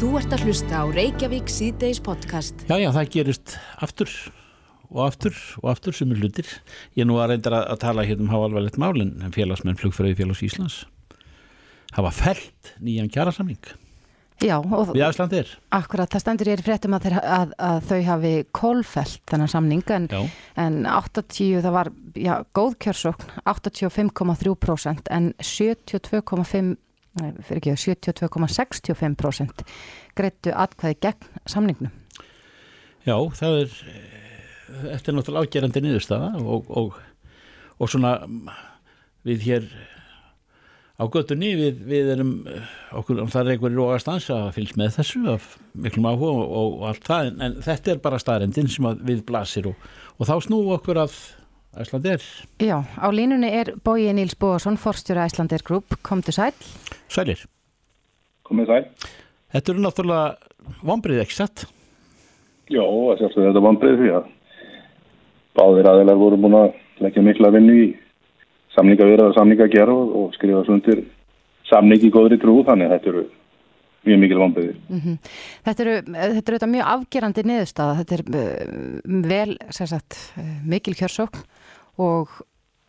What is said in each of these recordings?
Þú ert að hlusta á Reykjavík síðdeis podcast. Já, já, það gerist aftur og aftur og aftur sem er hlutir. Ég nú að reynda að tala hérna um háalvarlegt málinn en félagsmenn flugfröði félags Íslands hafa fælt nýjan kjærasamling Já, og við Æslandir. akkurat, það stendur ég í fréttum að, þeir, að, að þau hafi kólfelt þennan samning en, en 80, það var já, góð kjörsókn, 85,3% en 72,5 nei, fyrir ekki, 72,65% greittu atkvæði gegn samningnum. já, það er þetta er náttúrulega ágerandi niðurstaða og, og, og svona við hér á göttunni við, við erum okkur, það er einhverjir og að stansa að fylgst með þessu af miklum áhuga og, og, allt það en, en þetta er bara staðrendin sem við blasir og þá snúum okkur að Æslandir Já, á línunni er Bói Níls Bóasson, forstjóra Æslandir Group, komdu sæl. Sælir, Komið sæl. þetta eru náttúrulega vombrið ekki satt? Já, að þetta vanbrið því að báðir aðeinar voru búin að leggja mikla vinnu í samninga vera og samninga gera og, og skrifa sundir samning í góðri trú þannig að þetta eru mjög mikil vanbriði. Mm Þetta eru, þetta eru þetta mjög afgerandi niðurstaða, þetta er uh, vel, sem sagt, uh, mikil kjörsókn og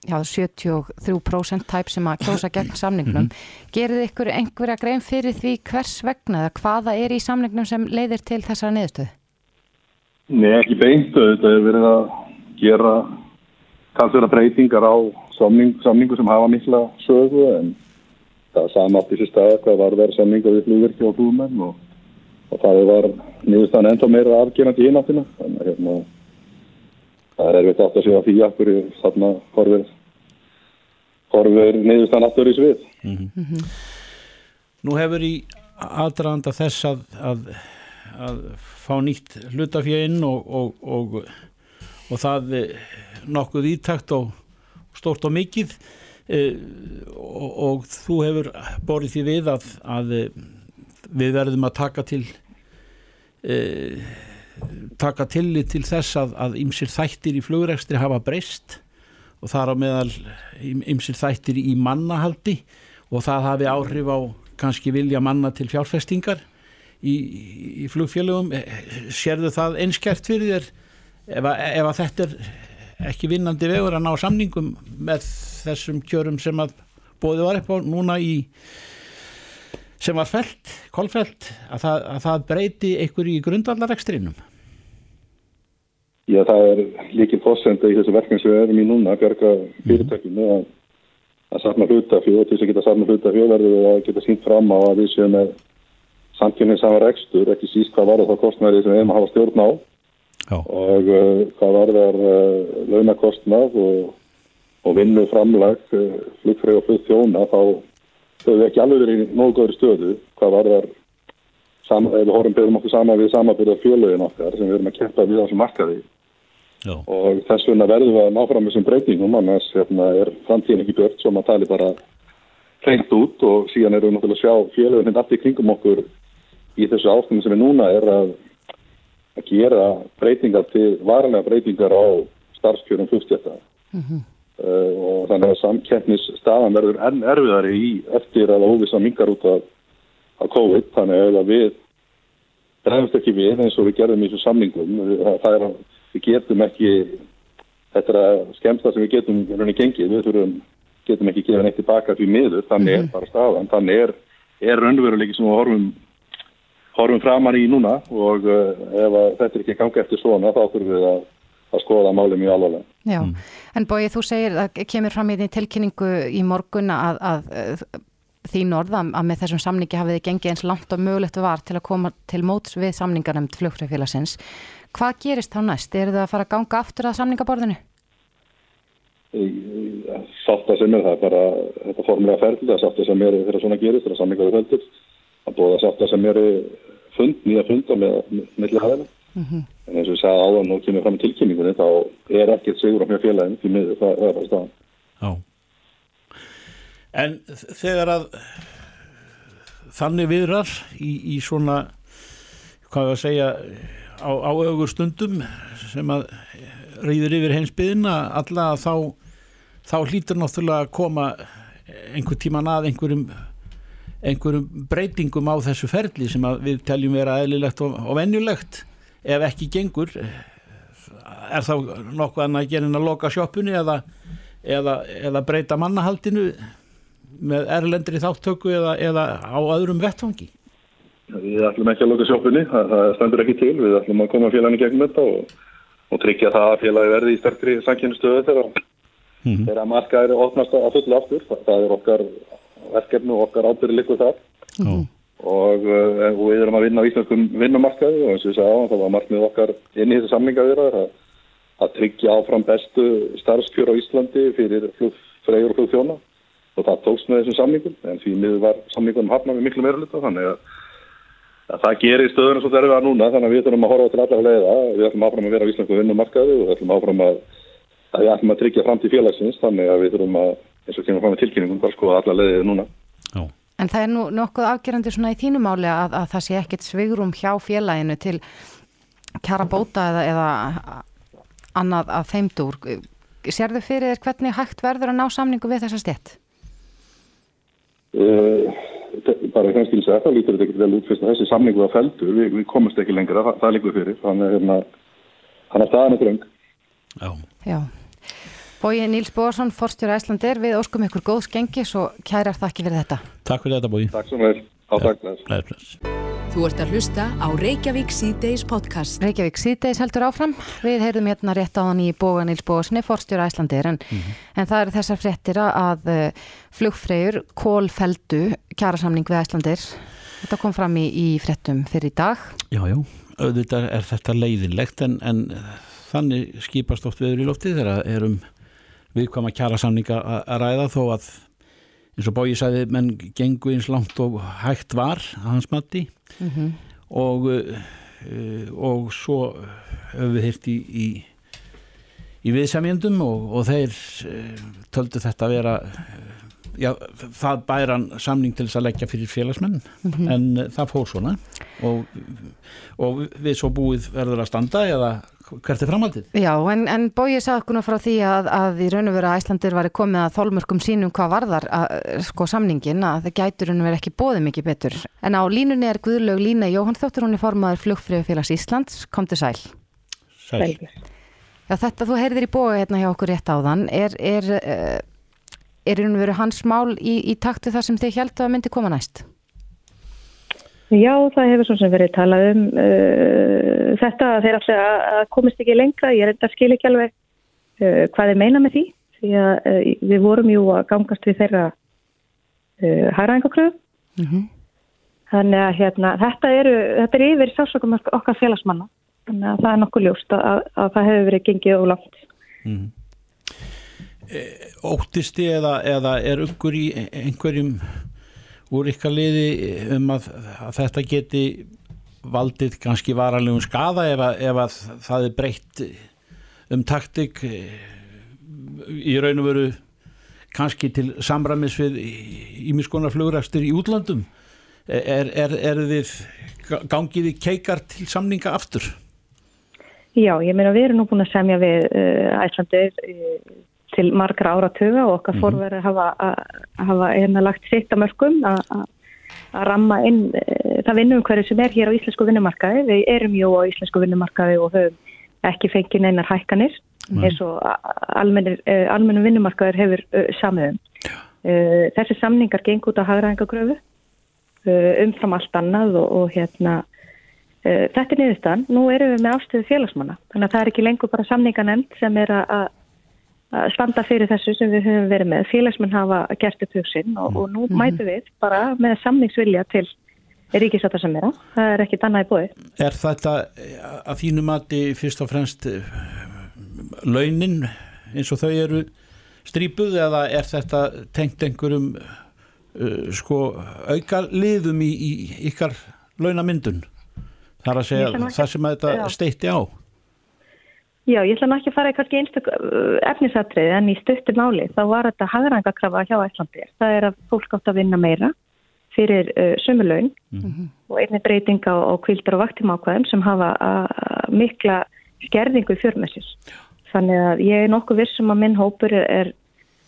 já, 73% tæp sem að kjósa gegn samningnum. Gerið ykkur einhverja grein fyrir því hvers vegna eða hvaða er í samningnum sem leiðir til þessara niðurstöðu? Nei, ekki beint, þetta er verið að gera talsverða breytingar á samning, samningu sem hafa mikla sögu en það er sama átt í sér staða hvað var verið samninga við flugverki og flugmenn og, og það var niðurstaðan enda meira afgerandi í hináttina þannig að hérna, það er erfitt átt að segja því að hverju þarna horfir horfir niðurstaðan aftur í svið. Nú hefur í aðdraðanda þess að, að, að fá nýtt hlutafjöinn og, og, og, og það nokkuð ítakt og stórt og mikið eh, og, og þú hefur borðið því við að, að við verðum að taka til e, taka tillit til þess að, að ymsir þættir í flugrekstri hafa breyst og þar á meðal ymsir þættir í mannahaldi og það hafi áhrif á kannski vilja manna til fjárfestingar í, í flugfélögum. Sérðu það einskjært fyrir þér? Ef að, ef að þetta er ekki vinnandi vegur að ná samningum með þessum kjörum sem að bóði var upp á núna í sem var felt, kolfelt að það, að það breyti einhver í grundvallarekstrinum Já, það er líkið fórsenda í þessu verkefni sem við erum í núna, að bjarga fyrirtækinu að, að safna hlutafjóð og til þess að geta safna hlutafjóð verður við að geta sínt fram á að við séum með samkynning saman rekstur, ekki síst hvað var það kostnæri sem við hefum að hafa stjórn á Já. og uh, hvað var það uh, launakostnað og, og vinnu framlag uh, flugfreg og flugþjóna þá höfum við ekki alveg verið í nógu góðri stöðu hvað var það við horfum byrjum okkur saman við samanbyrða fjölögin okkar sem við erum að keppa við á þessum markaði. Já. og þess vegna verðum við að ná fram þessum breytingum annars hérna, er framtíðin ekki björn sem að tali bara hreint út og síðan erum við náttúrulega að sjá fjölögin allt í kringum okkur í þessu ástæðum sem við núna er að að gera breytingar til varanlega breytingar á starfskjörum flugstjætta uh, og þannig að samkeppnis staðan verður enn erfiðari í eftir að óvisa mingar út af, af COVID þannig að við brefumst ekki við eins og við gerðum í þessu samningum. Það er að við getum ekki þetta er að skemmsta sem við getum rauninni gengið, við þurfum getum ekki gefa neitt tilbaka því miður, þannig er bara staðan, þannig er, er raunveruleiki sem við horfum horfum framar í núna og uh, ef að þetta er ekki ganga eftir svona þá þurfum við að, að skoða málið mjög alvarlega. Já, en Bói, þú segir að kemur fram í því tilkynningu í morgun að, að, að þín orða að með þessum samningi hafið þið gengið eins langt og mögulegt var til að koma til móts við samningarnæmt flugfræðfélagsins. Hvað gerist þá næst? Er það að fara að ganga aftur að samningaborðinu? Sátta sem er það er bara þetta formulega ferðil, það er sátta sem er þegar svona gerist, þegar samningar er ferðil að bóða sátta sem eru fund, nýja funda með milli hæðina. Mm -hmm. En eins og ég sagði áðan og kemur fram í tilkynningunni þá er ekkert sigur á mjög félagin því miður, það, það er bara staðan. Já. En þegar að þannig viðrar í, í svona, hvað við að segja, á, á augur stundum sem að rýður yfir heimsbyðina alla þá, þá hlýtur náttúrulega að koma einhver tíman að einhverjum einhverjum breytingum á þessu ferli sem við teljum vera eðlilegt og, og venjulegt. Ef ekki gengur er þá nokkuð annað að gera en að loka sjóppunni eða, eða, eða breyta mannahaldinu með erlendri þáttöku eða, eða á öðrum vettfangi? Við ætlum ekki að loka sjóppunni, það, það stendur ekki til, við ætlum að koma félaginu gegnum þetta og, og tryggja það að félagi verði í sterkri sankynnustöðu þegar, mm -hmm. þegar marka er ofnast að fulla aftur, það, það er okkar verkefnu og okkar ábyrði líkuð þar mm -hmm. og, uh, og við erum að vinna á íslenskum vinnumarkaði og eins og ég sagði á, það var markmið okkar inn í þessu samlinga við það að tryggja áfram bestu starfskjör á Íslandi fyrir freyur og flugþjóna og það tókst með þessum samlingum en því miður var samlingunum hafna með miklu meira luta þannig að, að það gerir stöðuna svo derfið að núna þannig að við þurfum að horfa til allar leiða við ætlum áfram að vera á Íslandsku vinnumarkaði og við ætlum áfram að, að við ætlum að tryggja fram til félagsins þannig að við þurfum að eins og kemur fram með tilkynningum bara skoða allar leiðið núna Já. En það er nú nokkuð afgerandi svona í þínumáli að, að það sé ekkert svigrum hjá félaginu til kjara bóta eða, eða annað af þeimdúr. Sér þau fyrir þér hvernig hægt verður að ná samningu við þessa stjett? Uh, bara kannski að segja það lítur þetta ekki vel út fyrst að þessi samningu var feldur, við, við komumst ekki lengra, það, það líkur fyrir, þannig að hérna, hann er staðan eitthvað röng. Já. Já. Bói Níls Bóðarsson, forstjóra Æslandir, við óskum ykkur góð skengis og kærar þakki fyrir þetta. Takk fyrir þetta Bói. Takk svo mjög. Á takk. Þú ert að hlusta á Reykjavík C-Days podcast. Reykjavík C-Days heldur áfram. Við heyrðum hérna rétt á hann í Bóga Níls Bóðarssoni, forstjóra Æslandir, en, mm -hmm. en það eru þessar fréttir að uh, flugfreyjur kólfeldu kjærasamning við Æslandir. Þetta kom fram í, í fréttum fyrir í dag. Já, já, auðvitað er þetta leiðinlegt en, en þannig skipast oft viður í lofti þegar erum viðkvæma kjærasamninga að ræða þó að eins og Bói sæði menn gengu eins langt og hægt var að hans mati mm -hmm. og uh, og svo höfum við hirt í, í í viðsamjöndum og, og þeir uh, töldu þetta að vera já, það bæran samning til þess að leggja fyrir félagsmenn mm -hmm. en það fór svona og, og við svo búið verður að standa eða hvert er framhaldið? Já, en, en bóið sagðuna frá því að, að í raun og veru að Æslandir var komið að þólmörkum sínum hvað varðar að, sko samningin að það gætur raun og veru ekki bóðið mikið betur. En á línunni er Guðlaug Lína Jóhann Þóttur, hún er formadur flugfröðufélags Íslands, kom til sæl. Sæl. Já, þetta þú heyrðir í bóið hérna hjá okkur rétt áðan, er, er, er raun og veru hans mál í, í taktu það sem þið heldu að myndi koma næst? Já, það hefur svona sem verið talað um uh, þetta að þeir alltaf að komist ekki lengra, ég er enda að skilja ekki alveg uh, hvað þeir meina með því því að uh, við vorum jú að gangast við þeirra uh, hæraðingakröðu mm -hmm. þannig að hérna, þetta, eru, þetta er yfir sásökum okkar félagsmanna þannig að það er nokkuð ljóst að, að, að það hefur verið gengið og langt mm -hmm. Óttisti eða, eða er einhverjum úr ykkar liði um að, að þetta geti valdið kannski varalegum skada ef að, ef að það er breytt um taktik í raun og veru kannski til samræmis við ímiskonar flugræstur í útlandum er, er, er þið gangið í keikar til samninga aftur? Já, ég meina við erum nú búin að semja við uh, Æslandir uh, til margra áratuga og okkar mm -hmm. fórverðar hafa, hafa hérna lagt sitt að mörgum að ramma inn e, það vinnum hverju sem er hér á íslensku vinnumarkaði. Við erum jú á íslensku vinnumarkaði og höfum ekki fengið neinar hækkanir mm. eins og e, almennum vinnumarkaður hefur. E, þessi samningar geng út á hagraðingagröfu umfram allt annað og, og hérna þetta er niðurstaðan. Nú erum við með ástöðu félagsmanna þannig að það er ekki lengur bara samninganemnd sem er að standa fyrir þessu sem við höfum verið með. Félagsmenn hafa gert upp hugsin og, og nú mhm. mætu við bara með samningsvilja til ríkisata sem er á. Það er ekkit annað í bóði. Er þetta að þínu mati fyrst og fremst eh, launin eins og þau eru strípuð eða er þetta tengt einhverjum uh, sko auka liðum í, í ykkar launamyndun? Það er að segja það sem að þetta steitti á. Já, ég ætla náttúrulega ekki að fara í kannski einstak uh, efnisatrið en í stuttum máli þá var þetta hagrangakrafa hjá Æslandir. Það er að fólk átt að vinna meira fyrir uh, sömulögn mm -hmm. og einni breytinga á kvildar og vaktimákvæðum sem hafa uh, mikla skerðingu í fjörmessis. Þannig að ég er nokkuð vissum að minn hópur er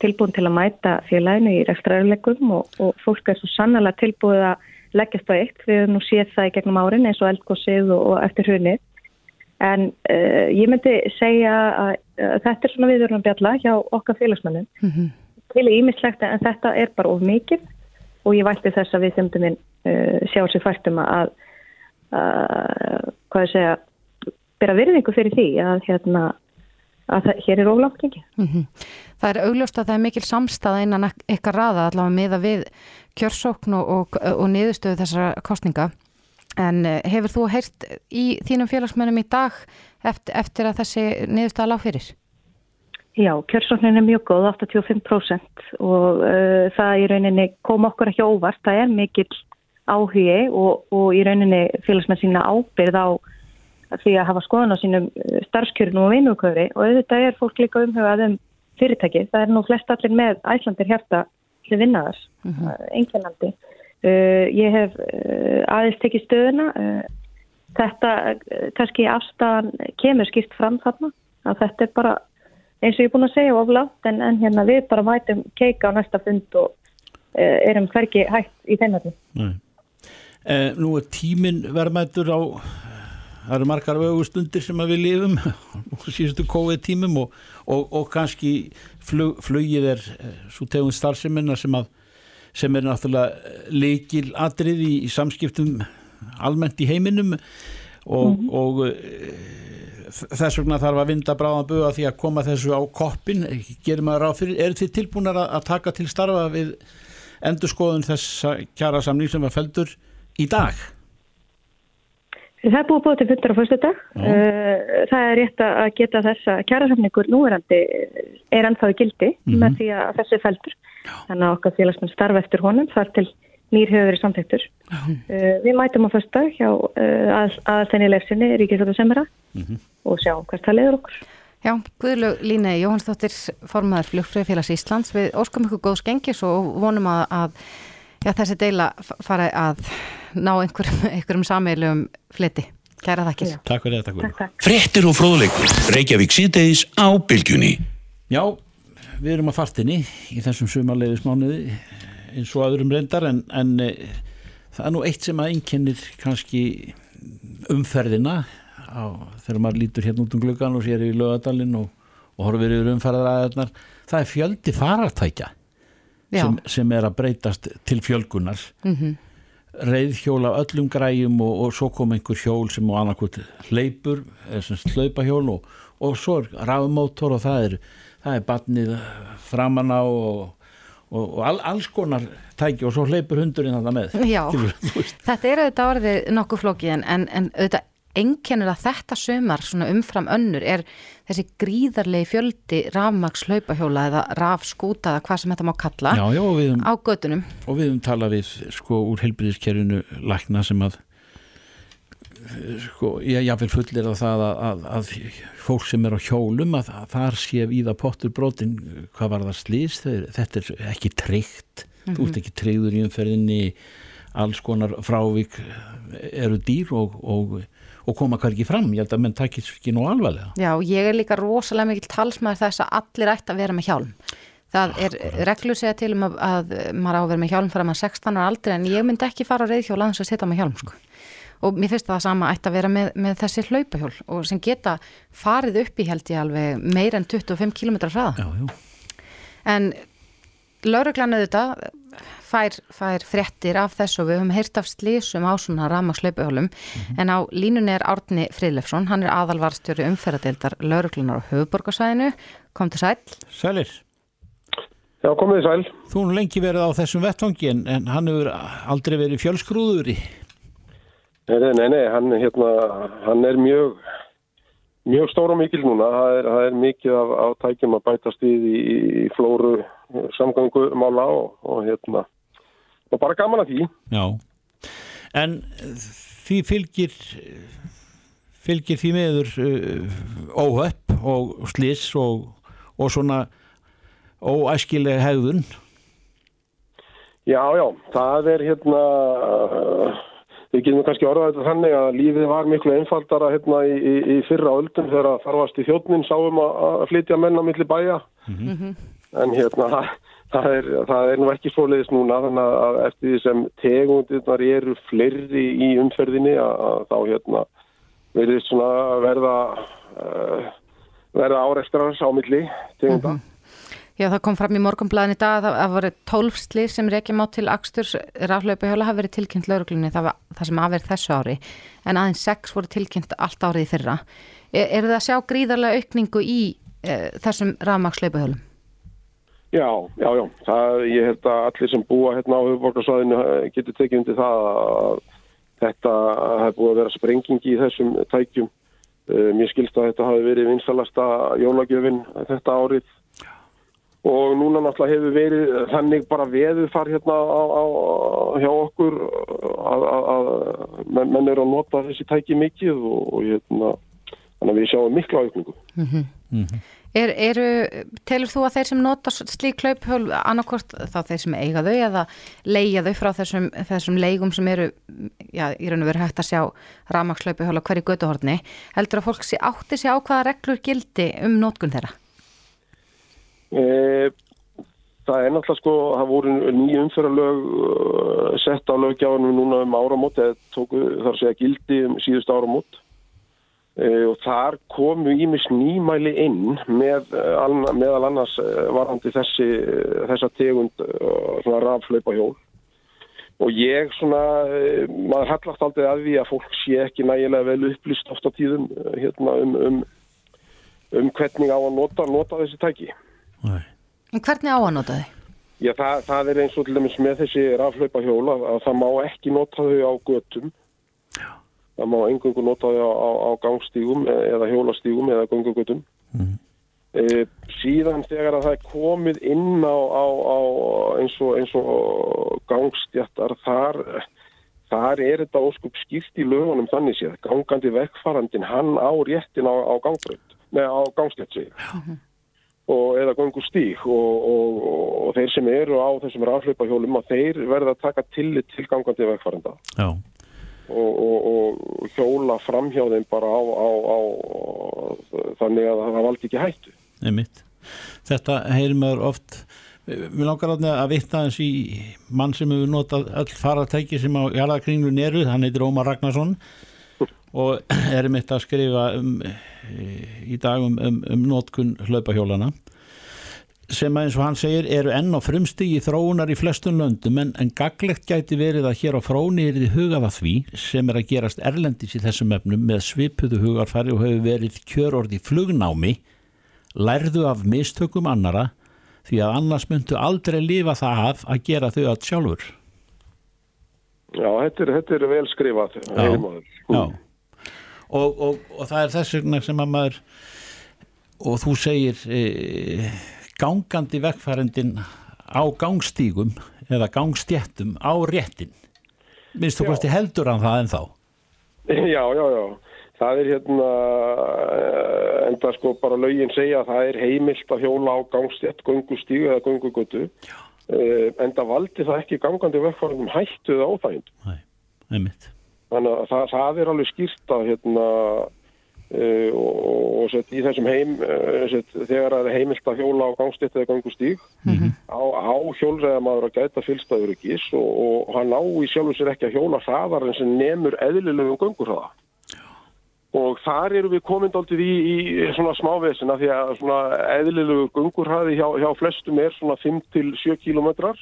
tilbúin til að mæta félaginu í rekstraðurlegum og, og fólk er svo sannlega tilbúið að leggjast á eitt. Við hefum nú séð það í gegnum árin eins og eldgóðsið og, og eftir hrunið. En uh, ég myndi segja að, að þetta er svona viðurinn bjalla hjá okkar félagsmennum. Mm -hmm. Til ímislegt en þetta er bara of mikið og ég vætti þess að við þemdum minn uh, sjá sér fæltum að, að hvað ég segja, bera virðingu fyrir því að hérna að það, hér er ólátt ekki. Mm -hmm. Það er augljóst að það er mikil samstæða innan eitthvað raða allavega með að við kjörsókn og, og, og niðurstöðu þessara kostninga en eh, hefur þú heyrt í þínum félagsmennum í dag eftir, eftir að þessi niðurstöða lág fyrir? Já, kjörsóknin er mjög góð, 85% og uh, það í rauninni kom okkur ekki óvart, það er mikil áhugi og, og í rauninni félagsmenn sína ábyrð á því að hafa skoðan á sínum eh, starfskjörnum og vinnugöfi og auðvitað er fólk líka umhugað um fyrirtæki. Það er nú flest allir með æslandir hérta til vinnaðars, mm -hmm. enginandi. Uh, ég hef uh, aðeins tekið stöðuna. Uh, þetta, kannski afstæðan kemur skipt fram þarna. Að þetta er bara, eins og ég er búin að segja oflátt, en, en hérna við bara mætum keika á næsta fund og erum hverki hægt í þennarni. Nú er tímin verðmættur á það eru margar vögustundir sem við lifum síðustu COVID tímum og, og, og kannski flug, flugið er svo tegund starfseminna sem, sem er náttúrulega leikil atrið í, í samskiptum almennt í heiminum og, mm -hmm. og eh, þess vegna þarf að vinda bráðan buga því að koma þessu á koppin gerir maður ráð fyrir, eru þið tilbúinar að, að taka til starfa við endurskoðun þess kjara samning sem var feldur í dag? Það er búið búið til fundar á fyrstu dag. Uh, það er rétt að geta þess að kjærasamningur núverandi er ennþáði gildi mm -hmm. með því að þessu feldur. Þannig að okkar félagsmenn starfa eftir honum þar til nýr hefur verið samtæktur. Uh, við mætum á fyrstu dag hjá uh, að, aðalþenni lefsinni Ríkisvöldu Semra mm -hmm. og sjáum hvert það leiður okkur. Já, Guðlaug Línei Jóhannsdóttir, formadur Flugfröðfélags Íslands. Við óskum ykkur góð skengis og vonum að, að já, þessi deila fara að ná einhverjum, einhverjum sammeilum fleti. Kæra þakkir. Takk fyrir þetta. Takk, takk. Frettir og fróðleikur. Reykjavík síðdeis á bylgjunni. Já, við erum að fartinni í þessum sumarleiðismánuði eins og aðurum reyndar en, en e, það er nú eitt sem að einkennir kannski umferðina á, þegar maður lítur hérna út um gluggan og sér í lögadalinn og, og horfir yfir umferðaræðarnar það er fjöldi farartækja sem, sem er að breytast til fjölgunar. Mm -hmm. reyðhjól af öllum græjum og, og svo kom einhver hjól sem á annarkvöld hleypur hlaupahjól og, og svo er rafmótor og það er, það er batnið framann á og og, og all, alls konar tæki og svo hleypur hundurinn að það með. Já, þetta er auðvitað orðið nokkuð flókið en, en auðvitað enkenur að þetta sömar umfram önnur er þessi gríðarlegi fjöldi rafmaks hlaupahjóla eða rafskúta eða hvað sem þetta má kalla já, já, við, á gödunum og við höfum talað við sko úr helbriðiskerfinu lakna sem að sko ég vil fullir að það að, að, að fólk sem er á hjólum að, að þar sé við að pottur brotin hvað var það slýst þetta er ekki treykt mm -hmm. þú ert ekki treyður í umferðinni alls konar frávík eru dýr og, og og koma hverki fram, ég held að menn takir ekki nú alvarlega. Já, ég er líka rosalega mikil talsmaður þess að allir ætti að vera með hjálm. Það er reglur segja til um að, að maður á að vera með hjálm fyrir að maður 16 ára aldrei en ég myndi ekki fara á reyðhjól að þess að setja með hjálm sko. Og mér finnst það sama ætti að vera með, með þessi hlaupahjól og sem geta farið upp í held ég alveg meir en 25 km hraða. Já, já. En lauruglan auðvitað fær, fær fréttir af þess og við höfum heyrt af slísum á svona ramagsleipahjólum mm -hmm. en á línunni er Árni Frilefsson, hann er aðalvarstjóri umferðadeildar lauruglunar á höfuborgarsæðinu kom til sæl. Sælir. Já, komið í sæl. Þú er lengi verið á þessum vettvangi en, en hann hefur aldrei verið fjölsgrúður í? Nei, nei, nei, hann, hérna, hann er mjög mjög stór og mikil núna. Það er, það er mikið af, af tækjum að bætast í, í, í flóru samgangumála og, og hérna og bara gaman að því. Já, en því fylgir fylgir því meður uh, óhöpp og sliss og, og svona óæskileg hegðun? Já, já, það er hérna við getum kannski orðað þetta þannig að lífið var miklu einfaldara hérna í, í, í fyrra öldum þegar þarfast í þjóttnin sáum að, flytja menna millir bæja. Mm -hmm. En hérna það er, það er nú ekki svoleiðis núna þannig að eftir því sem tegundirnar eru fleiri í umferðinni að, þá hérna verður svona verða uh, verða áreikstrar á milli tegunda. Já, það kom fram í morgunblæðin í dag að það, það voru tólfsli sem reykjum á til Aksturs raflöpu hjóla hafi verið tilkynnt lauruglunni það, það sem aðverð þessu ári en aðeins sex voru tilkynnt allt árið fyrra. Er, er það að sjá gríðarlega aukningu í e, þessum rafmakslöpu hjólum? Já, já, já. Það, ég held að allir sem búa hérna á höfuborgarsvæðinu getur tekið undir það að þetta hefur búið að vera sprenging í þessum tækjum. Mér skilst að þetta hafi verið vinsalasta jólagjöfin þetta árið og núna náttúrulega hefur verið þannig bara veður far hérna á, á, hjá okkur að, að, að menn, menn eru að nota þessi tæki mikið og, og hérna, þannig að við sjáum miklu aukningu. Mm -hmm. Mm -hmm. Er, eru, telur þú að þeir sem nota slík klauphjól annarkort þá þeir sem eiga þau eða leia þau frá þessum, þessum leigum sem eru, já, í raun og veru hægt að sjá rafmakslauphjól á hverju göduhorni, heldur að fólk sé átti sig á hvaða reglur gildi um nótkun þeirra? E, það er náttúrulega sko, það voru nýju umfyrralög sett á lögjáðunum núna um áramót eða tóku þar að segja gildi um síðust áramót og þar komu ímis nýmæli inn með uh, meðal annars uh, varandi þessi þessa tegund svona raflaupa hjól og ég svona, maður hallast aldrei að því að fólk sé ekki nægilega vel upplýst oft á tíðum hérna um, um, um hvernig á að nota, nota þessi tæki Nei. En hvernig á að nota þau? Já, það, það er eins og til dæmis með þessi raflaupa hjóla að það má ekki nota þau á götum. Já. Það má engungu nota á, á, á gangstígum eða hjólastígum eða gangugötum. Mm. E, síðan þegar að það er komið inn á, á eins, og, eins og gangstjættar, þar, þar er þetta óskup skipt í lögunum þannig séð. Gangandi vekkfarandin, hann á réttin á gangbrönd, neða á gangstjætt sér. Já og eða gangur stík og, og, og þeir sem eru á þessum rafhlaupahjólum að þeir verða að taka tillit til gangandi vegfærenda og, og hjóla framhjá þeim bara á, á, á þannig að það valdi ekki hættu. Einmitt. Þetta heyrir maður oft. Við langar að vittna eins í mann sem hefur notað öll faratæki sem á jarðakringlun eru, hann heitir Ómar Ragnarsson og er mitt að skrifa um, í dag um, um, um nótkun hlaupahjólana sem eins og hann segir eru enn á frumstigi þróunar í flestum löndum en, en gaglegt gæti verið að hér á fróni er þið hugaða því sem er að gerast erlendis í þessum efnum með svipuðu hugarfari og hefur verið kjörorði flugnámi lærðu af mistökum annara því að annars myndu aldrei lifa það af að gera þau allt sjálfur. Já, þetta er, þetta er vel skrifað Já, já. Og, og, og það er þess vegna sem að maður og þú segir e, gangandi vekkfærendin á gangstígum eða gangstjættum á réttin. Minnst þú hvort heldur hann það en þá Já, já, já. Það er hérna enda sko bara laugin segja að það er heimilt að hjóla á gangstjætt gangustígu eða gangugötu enda valdi það ekki gangandi vekkfærendum hættuð á það Nei, einmitt. Þannig að það, það er alveg skýrt að hérna og, og set, í þessum heim uh, set, þegar það er heimilt að hjóla á gangstitt eða gangustíg mm -hmm. á, á hjólreðamaður að gæta fylgstaður ekkis og, og hann á í sjálfur sér ekki að hjóla hraðar en sem nemur eðlilegum gangurhraða. Og þar eru við komið aldrei í, í svona smávesina því að svona eðlilegu gungurhraði hjá, hjá flestum er svona 5-7 kilometrar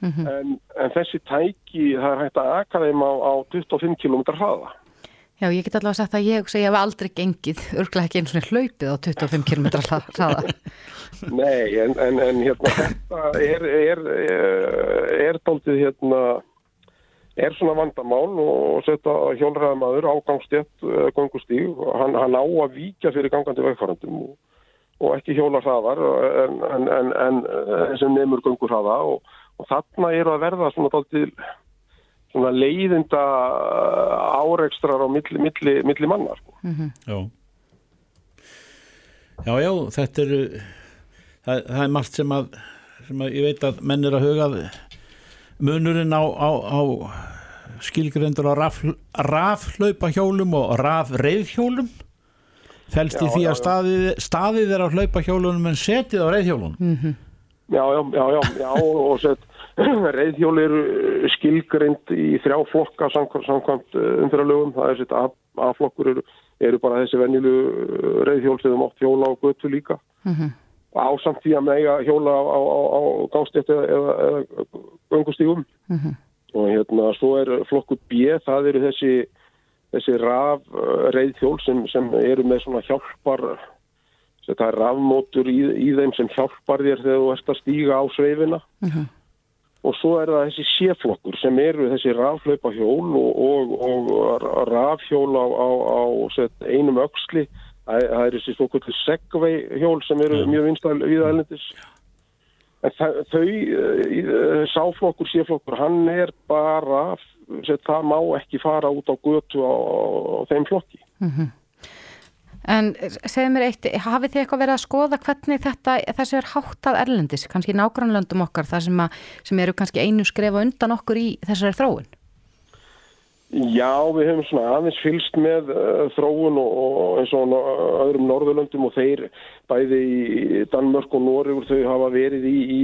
mm -hmm. en, en þessi tæki það er hægt að aka þeim á, á 25 km hraða. Já, ég get allavega sagt að ég, ég hef aldrei gengið, örglega ekki eins og hlaupið á 25 km hraða. Nei, en, en, en hérna, þetta er, er, er, er dáltið hérna, er svona vandamál og setja hjólræðamaður á gangstétt gangustíg og hann, hann á að víkja fyrir gangandi vegfærandum og, og ekki hjóla hraðar en sem nefnur gangur hraða og og þarna eru að verða svona svona leiðinda uh, áreikstrar á milli, milli, milli mannar sko. mm -hmm. Já Já, já, þetta eru það, það er margt sem að, sem að ég veit að menn er að huga munurinn á, á, á skilgrendur á raf hjólum og rafreifhjólum fælst í því að staðið, staðið er á hlaupa hjólunum en setið á reifhjólunum mm -hmm. Já, já, já, já, já og sett reyðhjól eru skilgrind í þrjá flokka samkvæmt, samkvæmt umfyrralögum, það er sett A-flokkur eru, eru bara þessi vennilu reyðhjól sem mátt hjóla á götu líka mm -hmm. ásamt því að mega hjóla á, á, á gástett eða, eða, eða göngustígum mm -hmm. og hérna svo er flokkur B, það eru þessi þessi raf reyðhjól sem, sem eru með svona hjálpar þetta er rafmótur í, í þeim sem hjálpar þér þegar þú ert að stíga á sveifina uh -huh. Og svo er það þessi séflokkur sem eru þessi raflaupa hjól og, og, og rafhjól á, á, á einum auksli það, það er þessi svokvöldu segvei hjól sem eru mjög vinstæl viðælendis en það, þau uh, sáflokkur, séflokkur, hann er bara set, það má ekki fara út á götu á, á þeim flokki. Uh -huh. En segð mér eitt, hafið þið eitthvað verið að skoða hvernig þetta, þessu er háttað erlendis, kannski nágrannlöndum okkar, það sem, að, sem eru kannski einu skrefa undan okkur í þessari þróun? Já, við hefum svona aðeins fylst með uh, þróun og, og eins og öðrum Norðurlöndum og þeir bæði í Danmörk og Nóriður þau hafa verið í, í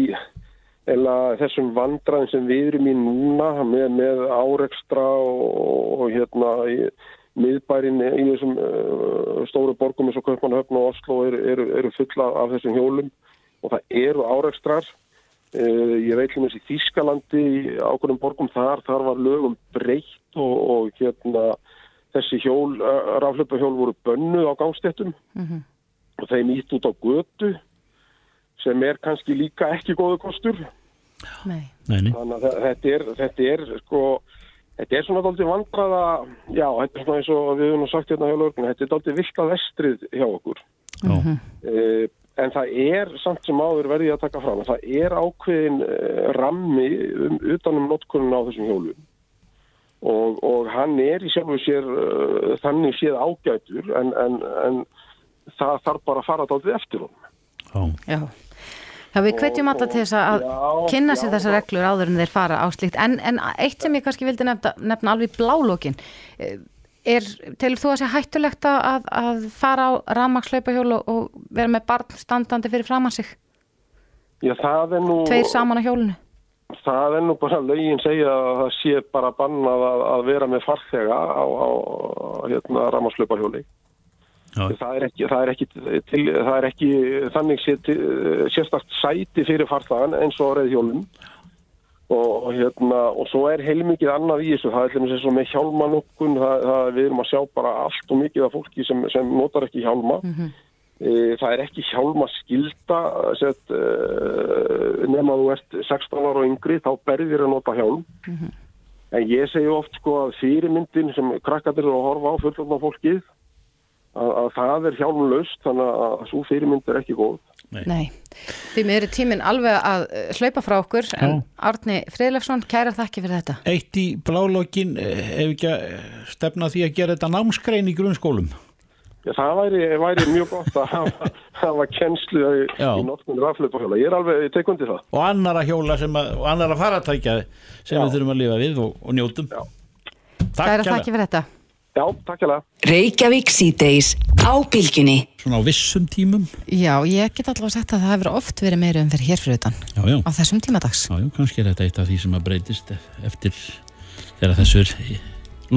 eða þessum vandraðin sem við erum í núna með, með áreikstra og, og hérna í miðbærin í þessum uh, stóru borgum eins og Kaupmannhöfn og Oslo eru, eru, eru fulla af þessum hjólum og það eru áreikstrar uh, ég veit um þessi Þískalandi ákveðum borgum þar, þar var lögum breytt og, og hérna þessi hjól, uh, raflöpahjól voru bönnuð á gangstéttum mm -hmm. og þeim ítt út á götu sem er kannski líka ekki góðu kostur Nei. þannig að þetta er, þetta er sko Þetta er svona doldið vandraða, já, þetta er svona eins og við höfum sagt hérna hjá lögurinn, þetta er doldið vilt að vestrið hjá okkur. Mm -hmm. uh, en það er samt sem áður verðið að taka fram, það er ákveðin uh, rammi um, utanum notkunum á þessum hjólum og, og hann er í sjálfu sér uh, þannig séð ágætur en, en, en það þarf bara að fara doldið eftir honum. Já. Já, við kvetjum alltaf til þess að já, kynna sér þessar reglur áður en þeir fara á slíkt en, en eitt sem ég kannski vildi nefna, nefna alveg blálókin eh, er, telur þú að sé hættulegt að, að fara á ramagslaupahjól og, og vera með barn standandi fyrir framann sig? Já, það er nú Tveir saman á hjólunu? Það er nú bara lögin segja að það sé bara bannað að, að vera með farþega á, á hérna, ramagslaupahjóli Það er, ekki, það, er ekki, til, það er ekki þannig sérstakt sæti fyrir farþagan eins og reyðhjólum og, og, hérna, og svo er heilmikið annað í þessu, það er og með hjálmanokkun, við erum að sjá bara allt og mikið af fólki sem, sem notar ekki hjálma, mm -hmm. það er ekki hjálma skilda set, e, nema þú ert 16 ára og yngri, þá berðir að nota hjálm. Mm -hmm. en ég segi oft sko að fyrirmyndin sem krakkatir eru að horfa á fullorna fólkið að, að það er hjálmlaust þannig að svo fyrirmynd er ekki góð Nei, Nei. því mér er tíminn alveg að eh, hlaupa frá okkur Já. en Árni Freilefsson, kæra þakki fyrir þetta Eitt í blálokkin eh, ef ekki að stefna því að gera þetta námskrein í grunnskólum Já, það væri, væri mjög gott að hafa, hafa kennslu í, í notkundin rafleipahjóla. Ég er alveg tekundi það. Og annara hjóla sem að, og annara faratækja sem Já. við þurfum að lifa við og, og njótum. Takk, Kæra þakki fyrir þetta. Já, takk hjá það. Reykjavík síðdeis á bylginni. Svona á vissum tímum. Já, ég get allavega sagt að það hefur oft verið meira um fyrir hér fyrir utan. Já, já. Á þessum tímadags. Já, já, kannski er þetta eitt af því sem að breytist eftir þegar þessu er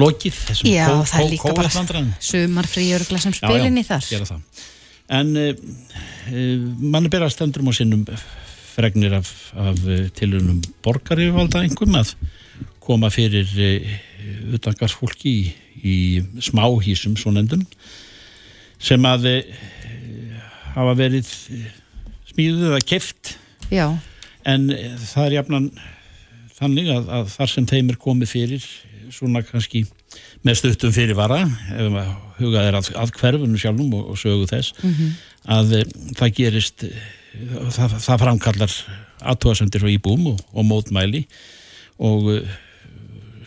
lokið. Já, kó, það er líka bara sumarfríjörgla sem spilinni þar. Já, já, gera það. En uh, uh, mann er berast endurum á sinnum fregnir af, af uh, tilunum borgarívalda einhverjum að koma fyrir utangarsfólki í í smáhísum svo nefndum sem að e, hafa verið smíðuð að keft Já. en e, það er jafnan þannig að, að þar sem þeim er komið fyrir svona kannski með stuttum fyrirvara ef maður hugað er að, að hverfunum sjálfum og, og sögu þess mm -hmm. að e, það gerist það, það framkallar aðtóasendir og íbúm og, og mótmæli og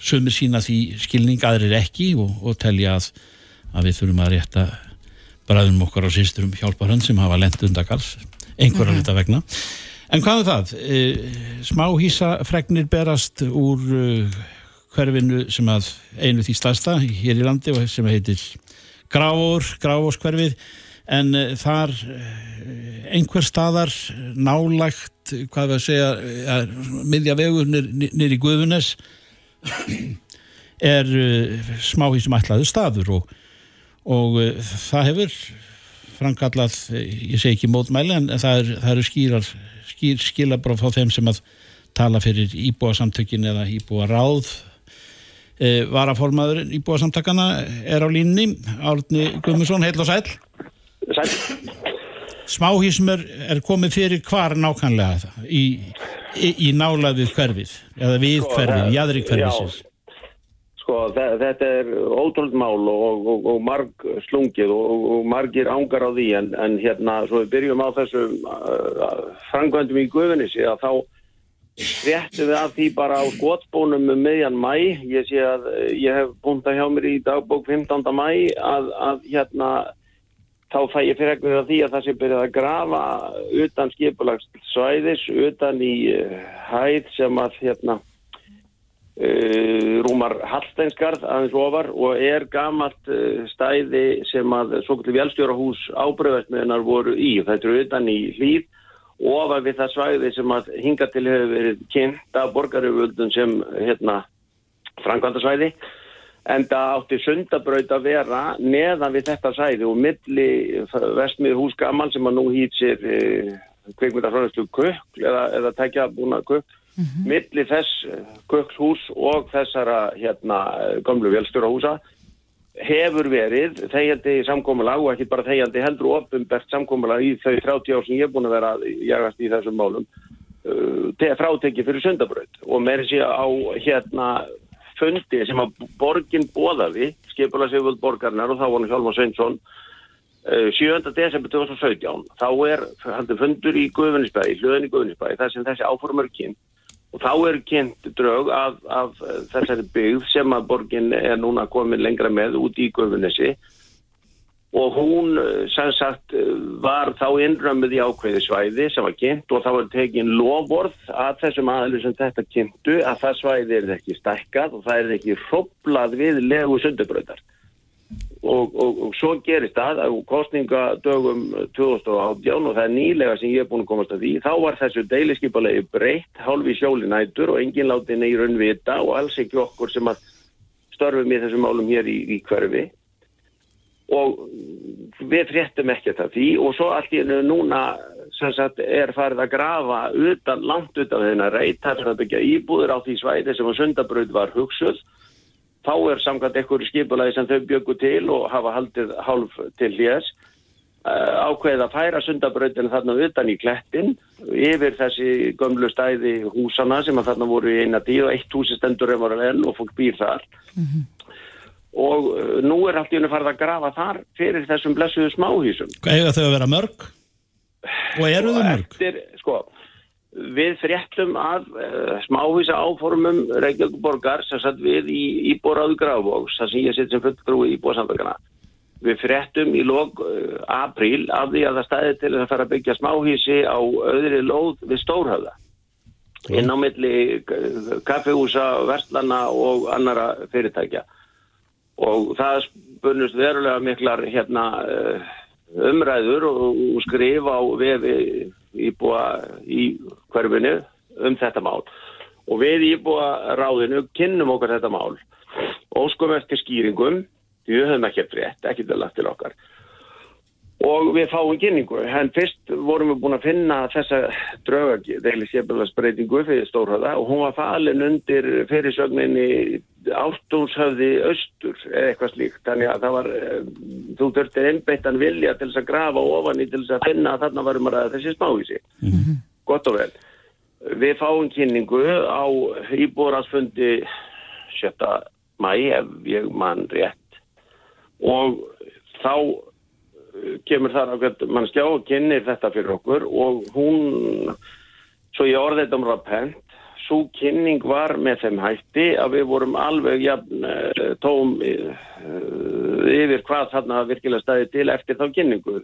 sömur sína því skilning aðrir ekki og, og telja að, að við þurfum að rétta bræðum okkar á sýsturum hjálparhund sem hafa lent undakals einhverja mm -hmm. hluta vegna en hvað er það? E, smá hísafregnir berast úr uh, hverfinu sem að einu því staðsta hér í landi og sem heitir Grávor, Grávórskverfið en uh, þar einhver staðar nálagt, hvað við að segja miðja vegur nýr í Guðunes er smáhí sem ætlaðu staður og, og það hefur framkallað, ég segi ekki mótmæli en það eru er skýrar skýr skilabráð á þeim sem að tala fyrir íbúa samtökin eða íbúa ráð e, varaformaður íbúa samtakana er á línni Árni Guðmusson, heil og sæl Sæl Smáhísm er, er komið fyrir hvar nákvæmlega? Í, í, í nálaðið hverfið eða við sko, hverfið, í aðri hverfisins Sko þetta er ótrúld mál og, og, og marg slungið og, og margir ángar á því en, en hérna svo við byrjum á þessu uh, frangvöndum í Guðunissi að þá réttum við að því bara á skotbónum um meðjan mæ ég sé að ég hef búnt að hjá mér í dagbók 15. mæ að, að hérna þá fæ ég ekkert að því að það sé byrjað að grafa utan skipulagsvæðis utan í uh, hæð sem að hérna Uh, rúmar Hallsteinsgarð aðeins ofar og er gamalt uh, stæði sem að svokulli velstjórahús ábröðvæsmiðunar voru í. Þetta eru utan í hlýð ofar við það svæði sem að hinga til hefur verið kynnt af borgaröföldun sem hérna frangvandasvæði en það átti sundabraut að vera neðan við þetta sæði og milli vestmið hús gamal sem að nú hýt sér uh, kveikmyndafröðslu kökl eða, eða tækja búna kökl mm -hmm. milli þess eh, kökshús og þessara hérna gamlu velstjórahúsa hefur verið þegjandi samkómulag og ekki bara þegjandi heldur ofinbært samkómulag í þau 30 ár sem ég er búin að vera jagast í þessum málum uh, fráteki fyrir sundabraut og með þessi á hérna fundi sem að borgin bóðaði skipula sig völd borgarnar og þá var hann Hjálmar Sveinsson 7. desember 2017 þá er fundur í Guðunisbæði hlöðin í Guðunisbæði þar sem þessi áformar kynnt og þá er kynnt draug af, af þessari byggð sem að borgin er núna komin lengra með út í Guðunessi og hún sem sagt var þá innrömmið í ákveði svæði sem var kynnt og þá er tekin lofvorð að þessum aðlur sem þetta kynntu að það svæði er ekki stækkað og það er ekki hróplað við legu sundubröðar og, og, og svo gerist það á kostningadögum 2018 og það er nýlega sem ég er búin að komast að því þá var þessu deiliskypalegi breytt hálfi sjólinætur og enginn láti neyrun vita og alls ekki okkur sem að störfum í þessum málum hér í, í hverfi og við fréttum ekkert af því. Og svo allt í enu núna sagt, er farið að grafa utan, langt utan þennan reyt þar sem að byggja íbúður á því svæði sem að sundabröð var hugsuð. Þá er samkvæmt einhverju skipulagi sem þau bjöku til og hafa haldið hálf til hljés eh, ákveðið að færa sundabrautinu þarna utan í klettin yfir þessi gömlu stæði húsana sem að þarna voru í eina tíð og eitt húsi stendur um ára enn og fólk býr þar. Mm -hmm. Og uh, nú er allt í unni farið að grafa þar fyrir þessum blessuðu smáhísum hefur þau að vera mörg? Og eru þau mörg? Eftir, sko við fréttum af uh, smáhísa áformum Reykjavík borgar sem satt við í Íbóraðu Grafvóks þar sem ég sitt sem fullgrúi í Íbóðsamverkana við fréttum í lók uh, apríl af því að það stæði til að fara að byggja smáhísi á öðri lóð við Stórhauða inn á milli uh, kaffehúsa, verslana og annara fyrirtækja og það spunnust verulega miklar hérna uh, umræður og, skrifa á vefi íbúa í hverfinu um þetta mál. Og við íbúa ráðinu kynnum okkar þetta mál. Og skum eftir skýringum því við höfum ekki frétt, ekki til lagt til okkar. Og við fáum kynningu. En fyrst vorum við búin að finna þessa draugadeili sérbjörnsbreytingu fyrir Stórhöða og hún var falin undir fyrirsögninni ártúnshöfði austur eða eitthvað slíkt þannig að það var eh, þú þurftir einbeittan vilja til þess að grafa ofan í til þess að finna að þarna varum að þessi smávísi mm -hmm. gott og vel við fáum kynningu á íbúrasfundi 7. mæ ef ég mann rétt og þá kemur þar ákveð mannskjá og kynir þetta fyrir okkur og hún, svo ég orðið þetta um rappent, svo kynning var með þeim hætti að við vorum alveg jafn, uh, tóm uh, yfir hvað þarna virkilega staði til eftir þá kynningu.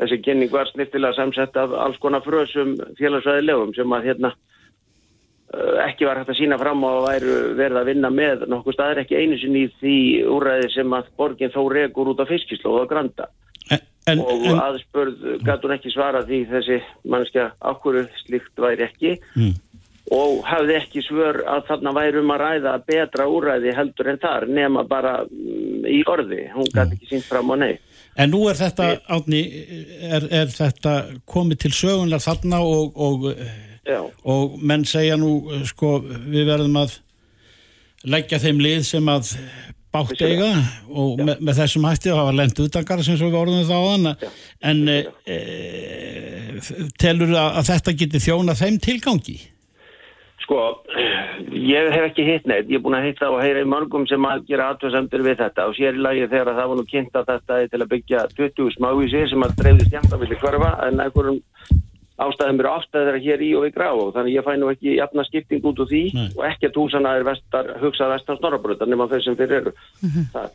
Þessi kynning var snittilega samsett af alls konar frösum félagsvæðilegum sem að hérna uh, ekki var hægt að sína fram og væru verið að vinna með nokkuð staðir ekki einu sinni í því úræði sem að borgin þó regur út á fiskislóð og granda. En, En, og aðspörð hún ekki svara því þessi mannskja ákvöru slíkt væri ekki Mm. Og hafði ekki svör að þarna væri um að ræða betra úræði heldur en þar nema bara mm, í orði, hún gæti ekki sínt fram á nei. en nú er þetta, Átni, er, er þetta komið til sögunlega þarna og, og, og menn segja nú, sko, við verðum að leggja þeim lið sem að bátt eiga og með, með þessum hætti að hafa lent utangar sem svo við orðum þá þann en e, e, telur að, að þetta geti þjóna þeim tilgangi? Sko, ég hef ekki hitt neitt, ég er búin að hitta og heyra í mörgum sem að gera aðtöðsendur við þetta. Og sér í lagi þegar að það var nú kynnt að þetta er til að byggja 20 smávísi sem að að vilja hverfa en einhverjum ástæðum eru ástæðir hér í og við grá. Og þannig ég fæ nú ekki jafna skipting út úr því Nei. og ekki að húsana er vestar, hugsa vestar snorrabröðar nema þau sem fyrir eru. Það,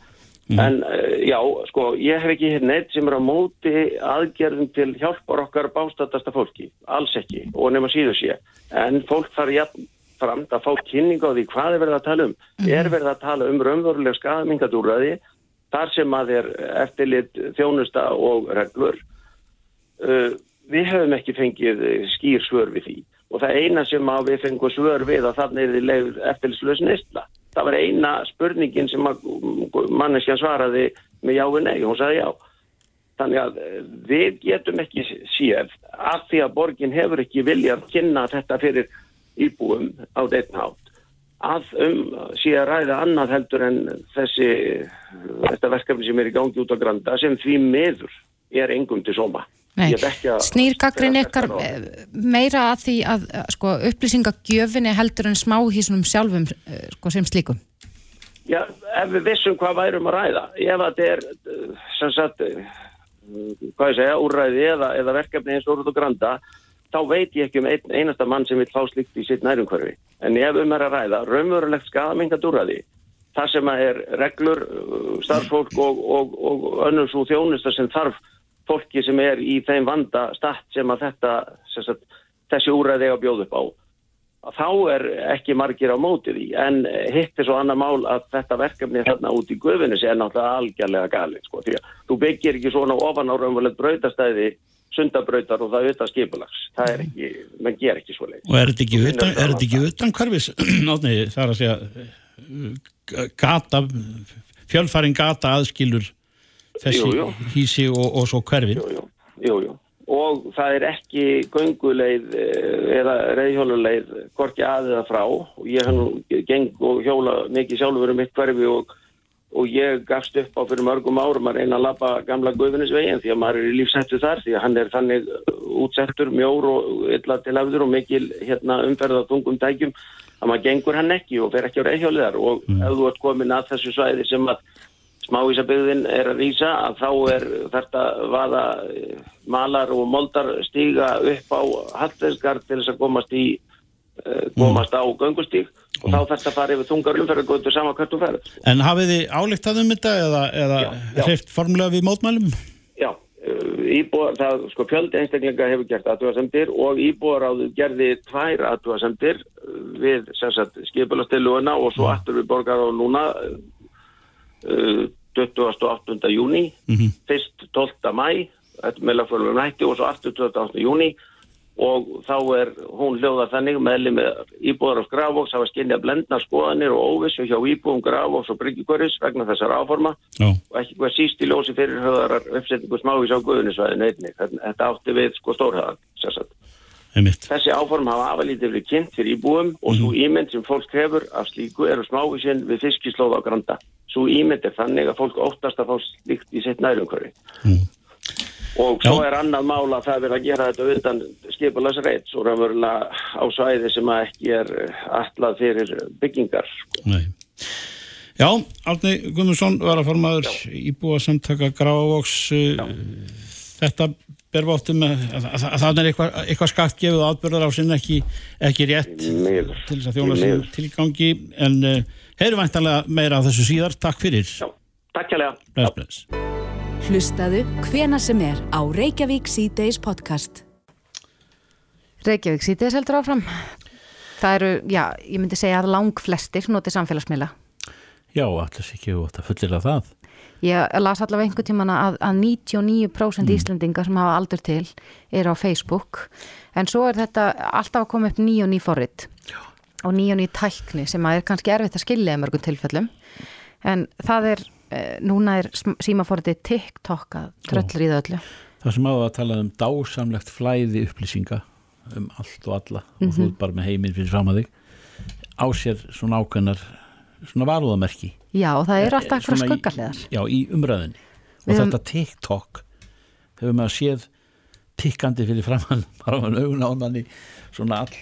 en uh, já, sko ég hef ekki neitt sem er á móti aðgerðum til hjálpar okkar bástatasta fólki, alls ekki og nema síðu sé, en fólk þarf jafn fram að fá kynning á því hvað er verið að tala um, er verið að tala um raunverulega skamingadúræði þar sem að er eftirlit þjónusta og reglur. Uh, við höfum ekki fengið eh, skýr svör við því. Og það eina sem að við fengum svör við að þannig er eftirlitslaus neistla það var eina spurningin sem að manneskjan svaraði með já og nei, hún sagði já. Þannig að eh, við getum ekki séð af því að borgin hefur ekki viljað kynna þetta fyrir íbúum á einn hátt. Að um sé að ræða annað heldur en þessi þetta verkefni sem er í gangi út á Granda sem því miður er engum til sóma Snýr gaggrin ykkar eh, meira að því að eh, sko, upplýsingagjöfinni heldur en smáhísunum sjálfum eh, sko, sem slíkum. Já, ef við vissum hvað værum að ræða, ef þetta er, sem sagt, hvað ég segja, úrræði eða, eða verkefni eins og Rúð og Granda, þá veit ég ekki um ein, einasta mann sem vil fá slikt í sitt nærumhverfi. En ef um er að ræða, raunverulegt skadamingat úrræði, það sem að er reglur, starffólk og, og, og önnum svo þjónusta sem þarf fólki sem er í þeim vanda statt sem að þetta, sem sagt, þessi úrræði eiga að bjóða upp á. Þá er ekki margir á móti því. En hitt er svo annar mál að þetta verkefni þarna út í guðvinni sé náttúrulega algjörlega galið sko því að þú byggir ekki svona ofan á raunverulegt brautastæði sundabrautar og það utan skipulags. Það er ekki, menn ger ekki svo leið Og er þetta ekki utan, er þetta ekki utan hverfis, Átni, það er að segja uh, gata, fjölfærin gata aðskilur þessi Jú, jú. hísi og, og svo hverfin. jú, jú, jú, jú. og það er ekki gönguleið eh, eða reyðhjóluleið hvorki að eða frá og ég nú geng og hjóla mikið sjálfur um mitt hverfi og, og ég gafst upp á fyrir mörgum árum að reyna að lappa gamla guðvinnisvegin því að maður er í lífsættu þar því að hann er þannig útsettur mjór og illa til afður og mikil hérna, umferð á tungum tækjum að maður gengur hann ekki og fer ekki á reyðhjóliðar og ef þú ert komin að þessu svæði sem að smávísabygðin er að vísa að þá er þetta vaða eh, malar og moldar stíga upp á hallvesgar til þess að komast í uh, komast á göngustíg. Og þá þarf þetta að fara yfir þungar umferðargötu sama hvert þú ferð. En hafið þið áleiktað um þetta eða, eða hreift formulega við mótmælum? Já, uh, íbúar, það sko fjöldi einstaklinga hefur gert aðtúasemdir og íbúaráðu gerði tvær aðtúasemdir við sem sagt skipulastiluuna og svo aftur við borgar á núna uh, 28. júni Mhm. fyrst 12. mæ þetta með lagförlunum hætti og svo aftur 28. júni og þá er hún hljóða þannig meðli með íbúðar á Grafóks hafa skinnja blendna skoðanir og óvissu hjá íbúðum Grafóks og Bryggjukörðis vegna þessar áforma Já. og ekki hvað síst í ljósi fyrir höðarar uppsetningu smávís á Guðunisvæðinu einnig. Þetta átti við sko stórhæðan, sérsagt. Einmitt. Þessi áform hafa afalítið verið kynnt fyrir íbúum og svo ímynd sem fólk hefur af slíku eru smávísin við fiskislóð á Granda. Svo ímynd er þannig að fólk óttast að fá slíkt í sitt nærumhverfi. Og svo Já. er annað mál að það er verið að gera þetta utan skipulags reits og raunverulega á svæði sem að ekki er allað fyrir byggingar. sko. Nei. Já, Árni Guðmundsson var að formaður íbúa samtaka Grávóks þetta ber vóttum að, að, að, að það er eitthvað, eitthvað skakt gefið aðbörðar á sinn ekki, ekki rétt Miður. til þess að sinn miður. tilgangi en uh, heyrum væntanlega meira af þessu síðar Takk fyrir Já, takk bless. Hlustaðu hvena sem er á Reykjavík C-Days podcast. Reykjavík sítið heldur áfram. Það eru, já, ég myndi segja að lang flestir noti samfélagsmiðla. Já, allir sé ekki út að fullir að það Ég las allavega einhver tíman að, að 99% mm. Íslendinga sem hafa aldur til er á Facebook en svo er þetta alltaf að koma upp ný og ný forrið og ný og ný tækni sem að er kannski erfitt að skilja í mörgum tilfellum en það er, eh, núna er símaforriði TikTok að tröllir í það öllu. Það sem á að tala um dásamlegt flæði upplýsinga um allt og alla mm -hmm. og þú Mhm. bara með heiminn fyrir fram að þig á sér svona ákveðnar svona varúðamerki Já, það er alltaf eitthvað í- skuggarlegar. Já, í umræðinni og höfum- þetta TikTok hefur maður séð tikkandi fyrir framann bara með augun á manni svona all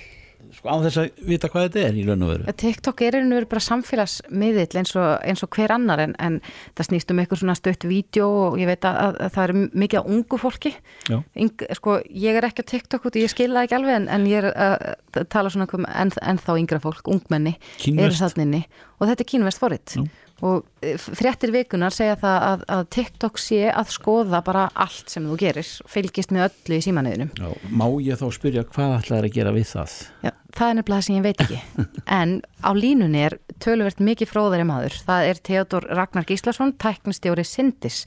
sko án þess að vita hvað þetta er í raun og veru. TikTok er einhvern veginn bara samfélagsmiðill eins og, eins og hver annar en, en það snýst um eitthvað svona stött vídeo og ég veit að, að, að það er mikið af ungu fólki. Yng, sko, ég er ekki á TikTok út ég skil það ekki alveg en, en ég er að uh, tala svona um en, en þá yngra fólk, ungmenni Kínverskt. eru þarna inni. Og þetta er kínvest forrið og eh, fréttir vikunar segja það að, að TikTok sé að skoða bara allt sem þú gerir fylgist með öllu í símanuðinum Já, má ég þá spyrja hvað ætlaði að gera við það? Já, það er nefnilega það sem ég veit ekki. En á línunni er töluvert mikið fróðari maður. Það er Theodor Ragnar Gíslason tæknistjóri Sindis.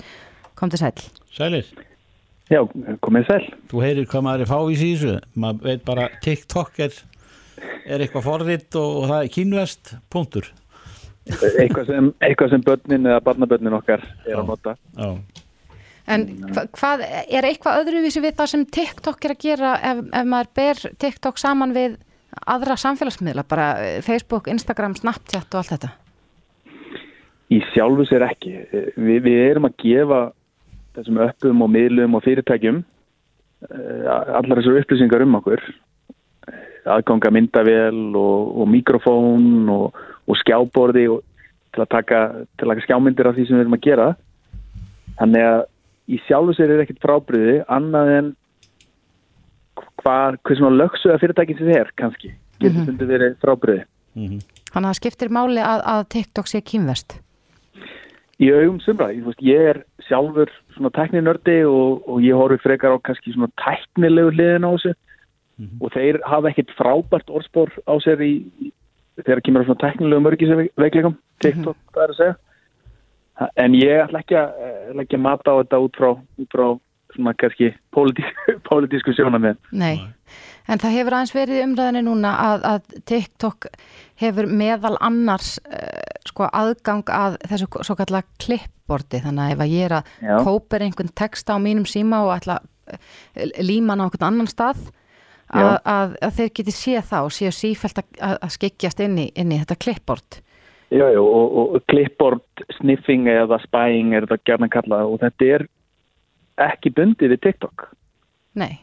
Kom til sæl Sælir, Já, komið sæl. þú heyrir hvað maður er fávís í þessu. Maður veit bara TikTok er, er eitthvað forrið og, og það er kínvest, punktur Eitthvað sem, eitthvað sem börnin eða barnabörnin okkar er að nota. Já, en hva, hvað er eitthvað öðruvísi við það sem TikTok er að gera ef, ef maður ber TikTok saman við aðra samfélagsmiðla bara eh, Facebook, Instagram, Snapchat og allt þetta Í sjálfu sér ekki. Vi, við erum að gefa þessum öppum og miðlum og fyrirtækjum eh, allar þessar upplýsingar um okkur. Aðganga myndavél og, og mikrofón og, og skjáborði og til að taka, til að taka skjámyndir af því sem við erum að gera. Þannig að í sjálfu sér er ekkit frábriði annað en hvað, hvað svona lögsuða fyrirtækin sem þið er kannski. Getur Mhm. stundum verið frábriði. þannig að það skiptir máli að, að TikTok sé kínvest í augum sumra, ég, veist, ég er sjálfur svona tækninördi og, og ég horfi frekar á kannski svona tæknilegu hliðin á þessu og þeir hafa ekkit frábært orðspor á sér í þegar kemur á svona tæknilegu mörgisveikleikum TikTok, það er að segja. En ég ætla ekki að, eh, ætla ekki að mata á þetta út frá, út frá svona kannski pólitísku, sjónamið Nei, en það hefur aðeins verið í umræðinni núna að, að TikTok hefur meðal annars uh, sko aðgang að þessu svo kallar klippbordi þannig að ef að ég er að kóper einhvern texta á mínum síma og ætla að líma hann á einhvern annan stað að, að, að þeir geti séð það og séu sífælt að, að skikjast inn í, inn í þetta klippbord Já, já, og, og clipboard sniffing eða spying er þetta gerna kallað og þetta er ekki bundið við TikTok. Nei,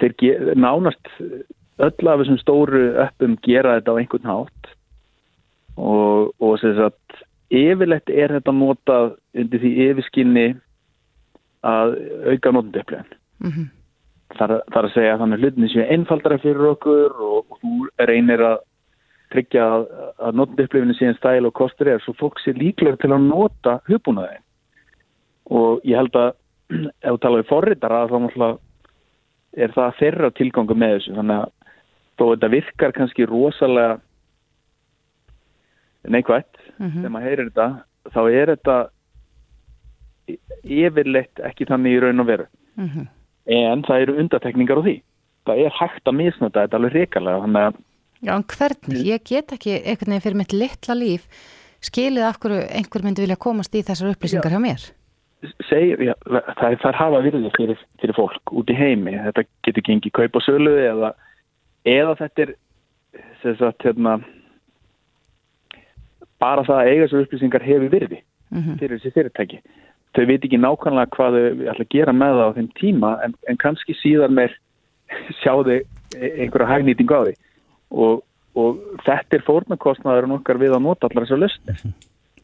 Þeir nánast öll af þessum stóru öppum gera þetta á einhvern hátt og, og sem sagt yfirleitt er þetta notað undir því yfirskinni að auka notendöflun. mm er- það er að segja að þannig hlutinni séu einfaldara fyrir okkur og, og þú reynir að tryggja að, að notendöflunni séu en stæl og kostur er svo fólk sé líklega til að nota hugbúnaði og ég held að ef þú tala við forritara þá er það þeirra tilgangu með þessu þannig að þó þetta virkar kannski rosalega neikvægt Mhm. þegar maður heyrir þetta þá er þetta yfirleitt ekki þannig í raun og veru Mhm. En það eru undatekningar á því það er hægt að misnota þetta alveg reikalega Já, en hvernig? Ég get ekki einhvern veginn fyrir mitt litla líf skilið af hverju einhver myndi vilja komast í þessar upplýsingar hjá mér. segir, já, það er þar hafa virði fyrir, fyrir fólk út í heimi þetta getur gengið kaup og sölu eða, eða þetta er sagt, hérna, bara það að eiga þessar upplýsingar hefur virði Mhm. fyrir þessi fyrirtæki þau veit ekki nákvæmlega hvað þau ætla að gera með það á þeim tíma en, en kannski síðan meir sjá þau einhverja hagnýtingu á því. Og, og þetta er fórnarkostnaður okkar við að nota allar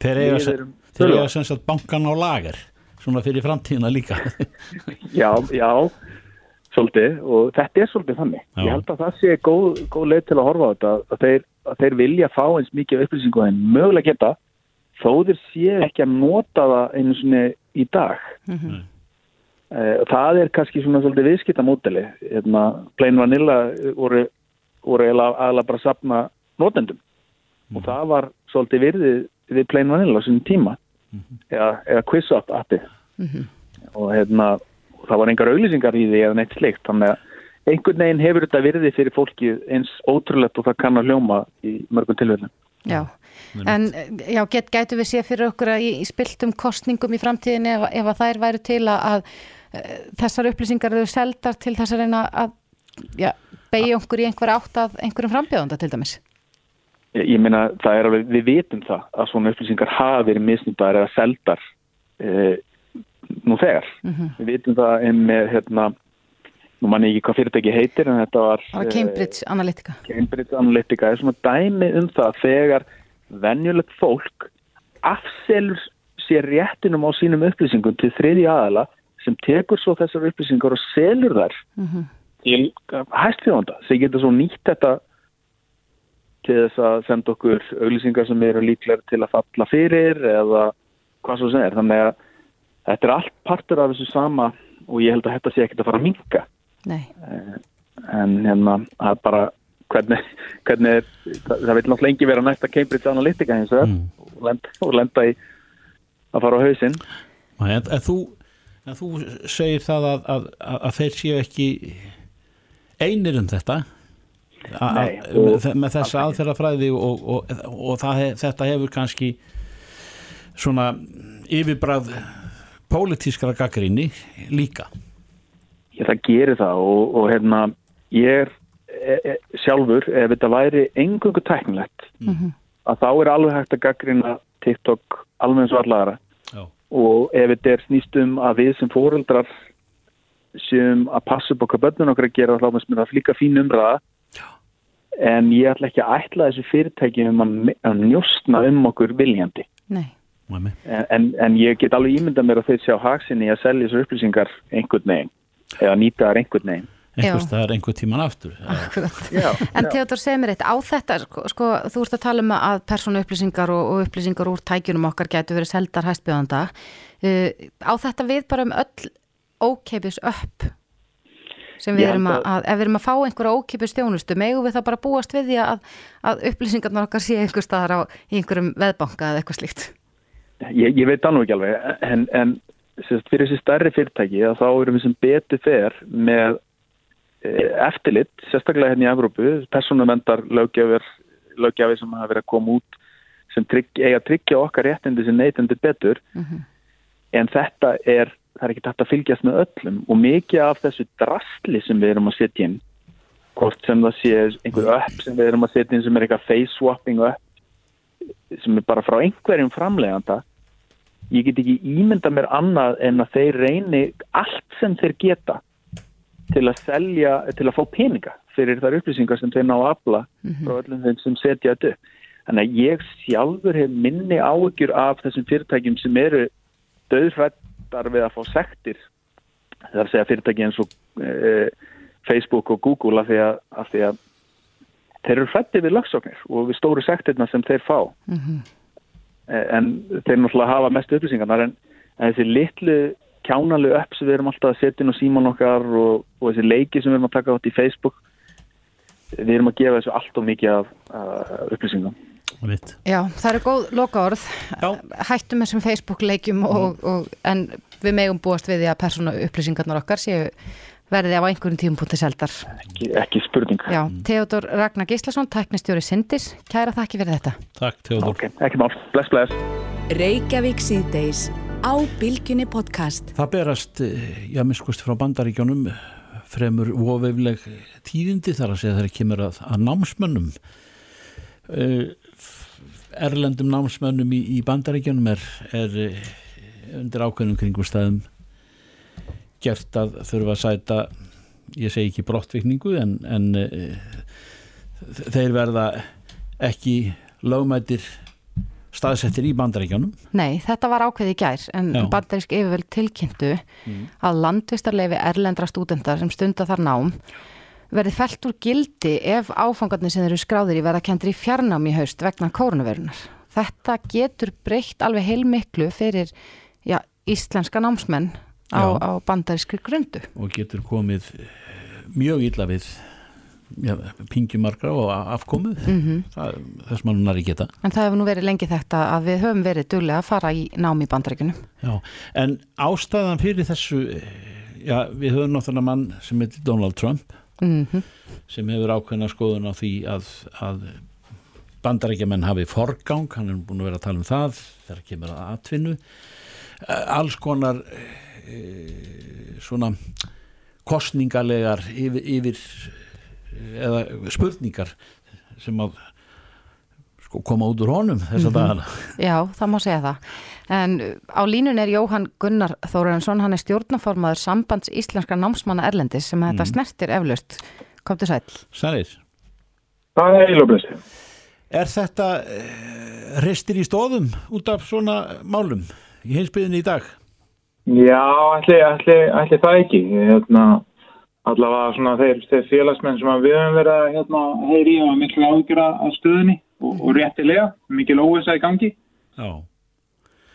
þeir eiga, Við sem- erum þeir eiga sem sagt bankan á lager svona fyrir framtíðina líka. Já, já, svolítið. Og þetta er svolítið þannig. Já. Ég held að það sé góð, góð leið til að horfa á þetta að þeir, að þeir vilja fá eins mikið upplýsingu en mögulega geta þó þeir sé ekki að nota það einu svona í dag. Mhm. Eh, Það er kannski svona svolítið viðskipta móteli. Hérna, Plain Vanilla voru, voru eiginlega aðalega bara sapna notendum. Og það var svolítið virðið við Plain Vanilla á sinni tíma. Eða, eða QuizUp appi. Og hérna það var engar auglýsingar í því eða neitt slikt þannig að einhvern veginn hefur þetta virði fyrir fólki eins ótrúlegt og það kann að hljóma í mörgum tilvægum Já, en já, get, gætu við sé fyrir okkur að í, í spiltum kostningum í framtíðinni ef, ef að þær væru til að, að e, þessar upplýsingar eru seldar til þess að reyna að já, beigja okkur í einhver átt að einhverjum frambjóðanda til dæmis? Ég, ég meina það er alveg, við vitum það að svona upplýsingar hafa verið misnundar eða seldar e, nú þegar. Við vitum það en með hérna, nú manni ekki hvað fyrirtæki heitir en þetta var Það var Cambridge Analytica. Cambridge Analytica. Er svona dæmi um það þegar venjulegt fólk afselur sér réttinum á sínum upplýsingum til þriði aðala sem tekur svo þessar upplýsingar og selur þær til hæstfjóðanda sem getur svo nýtt þetta til þess að senda okkur auglýsingar sem eru líklega til að falla fyrir eða hvað svo sem er. Þannig að þetta er allt partur af þessu sama og ég held að þetta sé ekkert að fara að minka Nei, en hérna það er bara hvernig, hvernig er, það, það vil náttúrulega engi vera næsta Cambridge Analytica hins vegar og, lenda, og lenda í að fara á hausinn. En, en, þú, en þú segir það að, að, að, að þeir séu ekki einir um þetta? A, Nei, og- með, þessa aðferðafræði og, og, og það, þetta hefur kannski svona yfirbræð pólitískra gaggrinni líka. Ég það gerir það og, og hérna ég er e, e, sjálfur ef þetta væri engungu tæknilegt að þá er alveg hægt að gaggrina TikTok alveg eins og allara Já. og ef þetta er snýst um að við sem fóreldrar sem að passa upp hvað börnun okkar að gera þá finnst mér það líka fín umræða. En ég ætla ekki að ætla þessu fyrirtæki um að, að njóstna um okkur viljandi. En, en, en ég get alveg ímyndað mér að þeir sjá haksinni að selja þessu upplýsingar einhvern veginn eða nýta þær einhvern veginn einhvers Já. er einhver tíman aftur Akkurat. Já, En Theodor, segð mér eitt, á þetta, sko, sko, þú ert að tala um að persónu upplýsingar og, og upplýsingar úr tækjunum okkar getur verið seldar hæstbjóðanda. Uh, á þetta við bara um öll ókeipis upp sem við Ég erum að, að, ef við erum að fá einhverja ókeipis þjónustu, megum við það bara búast við því að, að upplýsingarnar okkar sé einhver staðar á einhverjum veðbanka eða eitthvað slíkt. ég, ég veit það nú ekki alveg en, en fyrir þessi stærri fyrirtæki að þá erum við sem betur fer með e, eftirlit, sérstaklega hérna í Evrópu, persónumendar lögjafir, lögjafir sem hafa verið að koma út sem trygg, eiga að tryggja okkar réttindi sem neytandi betur. En þetta er, það er ekki þetta að fylgjast með öllum og mikið af þessu drastli sem við erum að setja inn hvort sem það sé einhver upp sem við erum að setja inn sem er eitthvað face swapping upp sem er bara frá einhverjum framleganda ég get ekki ímynda mér annað en að þeir reyni allt sem þeir geta til að selja, til að fá peninga fyrir þar upplýsingar sem þeir ná að afla frá öllum þeim sem setja þetta upp. Þannig að ég sjálfur hef minni áhyggjur af þessum fyrirtækjum sem eru döðfrættar við að fá sektir. Það er að segja fyrirtæki eins og e, Facebook og Google af því að, af því að þeir eru hrætti við lagsóknir og við stóru sektirna sem þeir fá. E, en þeir náttúrulega hafa mest upplýsingarnar en, en þessi litlu kjánalu upp sem við erum alltaf að setja inn á síman okkar og, og þessi leiki sem við erum að taka átt í Facebook. Við erum að gefa þessu allt og mikið af uh, upplýsingum. Já, það eru góð lokaorð, Já. hættum þessum Facebook-leikjum og, og, en við megum búast við því að persónu upplýsingarnar okkar séu verði á einhverjum tímupunkti seldar. ekki, ekki spurning. Já, Theodor Ragnar Gíslason, tæknistjóri Sindis, kæra þakki fyrir þetta. Takk Theodor ok, ekki mál, bless bless. Reykjavík síðdeis á Bilginni podcast. Það berast, eh, já miskust frá bandaríkjónum eh, fremur ofeifleg tíðindi þar að segja þegar kemur að, að námsmönnum Eh, erlendum námsmönnum í, í bandaríkjónum er, er undir ákveðnum kringum staðum gert að þurfa að sæta ég segi ekki brottvikningu en, en þeir verða ekki lögmætir staðsettir í bandaríkjónum Nei, þetta var ákveði gær en Já. bandarísk yfirvöld tilkynntu að landvistarleifi erlendra stúdendar sem stunda þar nám verði felt úr gildi ef áfangarnir sem eru skráðir í verða kendur í fjarnám í haust vegna kórnuverunar. Þetta getur breytt alveg heilmiklu fyrir já, íslenska námsmenn á, á bandarískri grundu. og getur komið mjög illa við já, pingjumargra og afkomu. Mhm. það, þess mann nari geta. En það hefur nú verið lengi þetta að við höfum verið duglega að fara í nám í bandaríkunum. Já, en ástæðan fyrir þessu eh, já, við höfum náttúrulega mann sem heitir Donald Trump Mm sem hefur ákveðna skoðun á því að, að bandarækjumenn hafi forgang, hann er búin að vera að tala um það þegar kemur að atvinnu. Eh, alls konar e, svona kostningalegar yfir, yfir eða spurningar sem að sko, koma út úr honum þess að Mhm. dagana Já, það má segja það. En á línun er Jóhann Gunnar Þórensson, hann er stjórnaformaður sambands íslenskra námsmanna Erlendis sem þetta Mhm. snertir eflaust. Kom til sæl. Sælir, Það er eiginlega er þetta e, restir í stóðum út af svona málum í heimsbyðinni í dag? Já, ætli, ætli, ætli það ekki. Hérna, allavega svona þeir, þeir félagsmenn sem að við höfum verið að hérna, heyri og miklu ágjöra á stöðunni og, og réttilega, mikil óvisa í gangi. Já.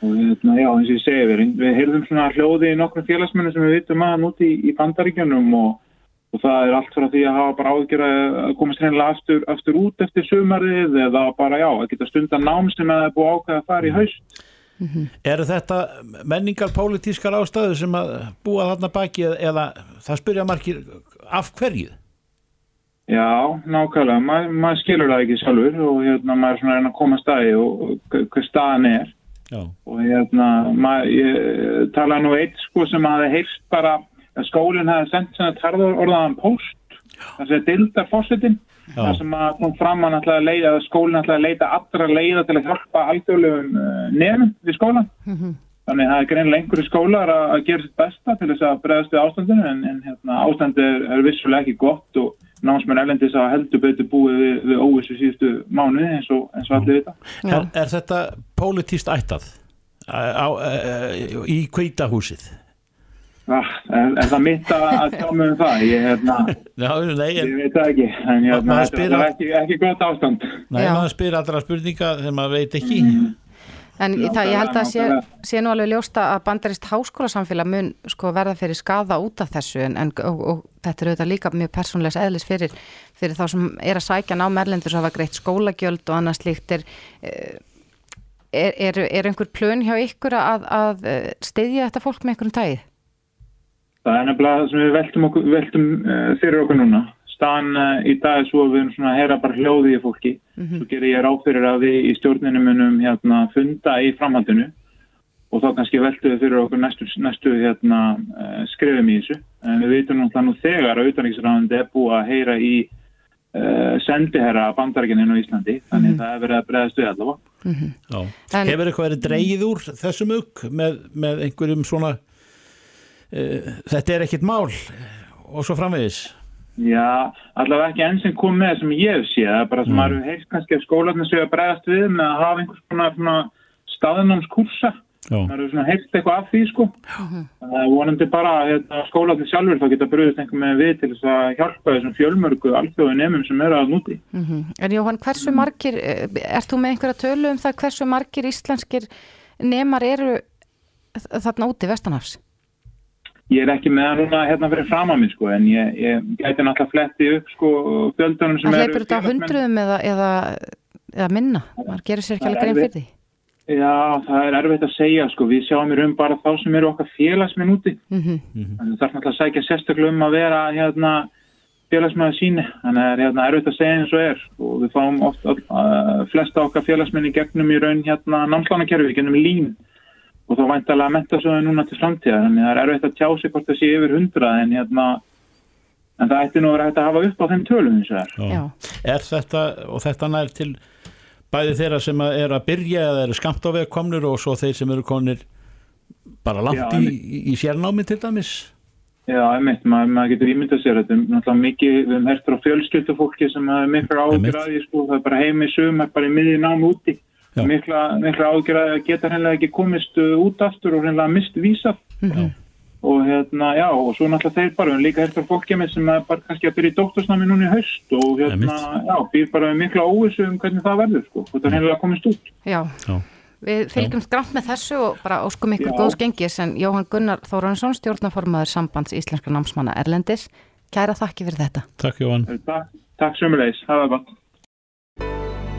Og hérna, já, eins og ég segi, við, við heyrðum svona hljóði í nokkrum félagsmennum sem við vitum að núti í, í bandaríkjunum og, og það er allt frá því að hafa bara ágjöra að komast hreinlega aftur, aftur út eftir sumarið eða bara, já, að geta stundan nám sem að það er búið að ákveða að fara í haust. Eru þetta menningar pólitískar ástæður sem að búa þarna baki eða, það spyrja margir af hverju? Já, nákvæmlega, Ma, maður skilur það ekki sjálfur og hérna maður er svona að að koma staði og, hver staðan er Já. og hérna maður, ég talaði nú eitt sko sem hafi heyrst bara að skólinn hafi sendt svona tarður orðaðan post það sé dildar fórsetin Já. Það sem að kom fram að náttúrulega leita að skólinn leita allra leiða til að hjálpa alþjóðlegum uh, nefnum við skólan Þannig að það er greinlega einhverju skólar að, að gera sitt besta til þess að bregðast við ástandinu en, en hérna, ástandið er, er vissulega ekki gott og námsmenn erlendis að heldur betur búið við, við óvissu síðustu mánuði eins og, eins og allir vita. Er, er þetta pólitíst ættað á, á, í kveitahúsið? Ah, er, er það mitt að, að tjá mig um það? Ég, hérna, Já, nei, ég veit það ekki, en hérna, Maður þetta er ekki, ekki gott ástand. Nei, Já. maður spyr allra spurninga þegar maður veit ekki En Já, það, ég held að sé, sé nú alveg ljósta að bandarist háskólasamfélag mun sko verða fyrir skada út af þessu en, en og, og þetta er auðvitað líka mjög persónlegs eðlis fyrir, fyrir þá sem er að sækja ná merlendur sem hafa greitt skólagjöld og annað slíkt er, eh, er, er, er einhver plön hjá ykkur að, að eh, styðja þetta fólk með einhverjum tæði? Það er nefnilega það sem við veltum, okkur, veltum uh, fyrir okkur núna. Staðan uh, í dag er svo að við erum svona að heyra bara hljóði í fólki. Svo gerir ég ráð fyrir að við í stjórninu munum hérna, funda í framhaldinu og þá kannski veltum við fyrir okkur næstu, næstu hérna, uh, skrifum í þessu. En við veitum náttúrulega nú þegar að utanriksræðandi er búið að heyra í uh, sendiherra bandarækinin á Íslandi. Þannig Mhm. það er verið að bregðast við allavega. Já. En- Hefur eitthvað verið dreigið úr þessum ugg með, með einhverjum svona þetta er ekkit mál og svo framvegis Já, allavega ekki enn sem kom með sem ég hef séð, það er bara sem Mm. maður hefur heilt kannski að skólarnir séu að bregðast við með að hafa einhvers konar svona staðnámskursa, Já. maður hefur svona heilt eitthvað af því sko. Það er vonandi bara að hérna, skólarnir sjálfur þá geta bröðist einhver með við til þess að hjálpa þessum fjölmörgu alþjóðu nefnum sem eru að núti. Mm En Jóhann, hversu margir, eh, ert þú með einhverja tölu um það hversu margir íslenskir nemar eru þarna úti vestanhafs? Ég er ekki með það núna hérna fyrir fram að mér sko, en ég, ég gæti náttúrulega fletti upp sko fjöldunum sem Það eru... hleypur þetta á hundruðum eða, eða, eða minna, maður gerir sér ekki Það er alveg grein fyrir því. Já, það er erfitt að segja sko, við sjáum í raun bara þá sem eru okkar félagsminn úti. Mm Það þarf náttúrulega að sækja sérstaklega um að vera hérna, félagsmaður síni. Þannig að það er hérna, erfitt að segja eins og er. Og við fáum oft uh, flesta okkar félagsmenn í gegnum í raun hérna, námslánakerfi, gegnum lín. Og þá væntalega menta svo núna til framtíða. Þannig að það er erfitt að tjá sig hvort það sé yfir hundrað. En, hérna, en það ætti nú að vera hægt að hafa upp á þeim tölum eins og það er. Er þetta og þetta nær til bæði þeirra sem eru að byrja eða eru skamt á veg komnir og svo þeir sem eru komnir bara langt Já, í, í, sérnámi til dæmis Já, einmitt, maður, maður getur ímyndað sér þetta er náttúrulega mikið, við höfum hertur á fjölskyldufólki sem hefur mikla ágjur að því sko, það er bara heimi sumar, bara í miðið nám úti. Mikla, mikla ágjur að geta hreinlega ekki komist uh, út aftur og hreinlega mist vísa Mhm. og hérna, já, og svo náttúrulega þeir bara, höfum líka hertur á fólki með sem er bara kannski að byrja í doktorsnami núna í haust og hérna, já, býr bara mikla óvissu um hvernig það verður, sko, og það hreinlega komist út Já. Já. Við fylgjumst grannt með þessu og bara óskum ykkur góðs gengis en Jóhann Gunnar Þórensson, stjórnaformaður sambands íslenska námsmanna Erlendis, Kæra þakki fyrir þetta. Takk Jóhann. Takk, takk sömulegis, hafa gott.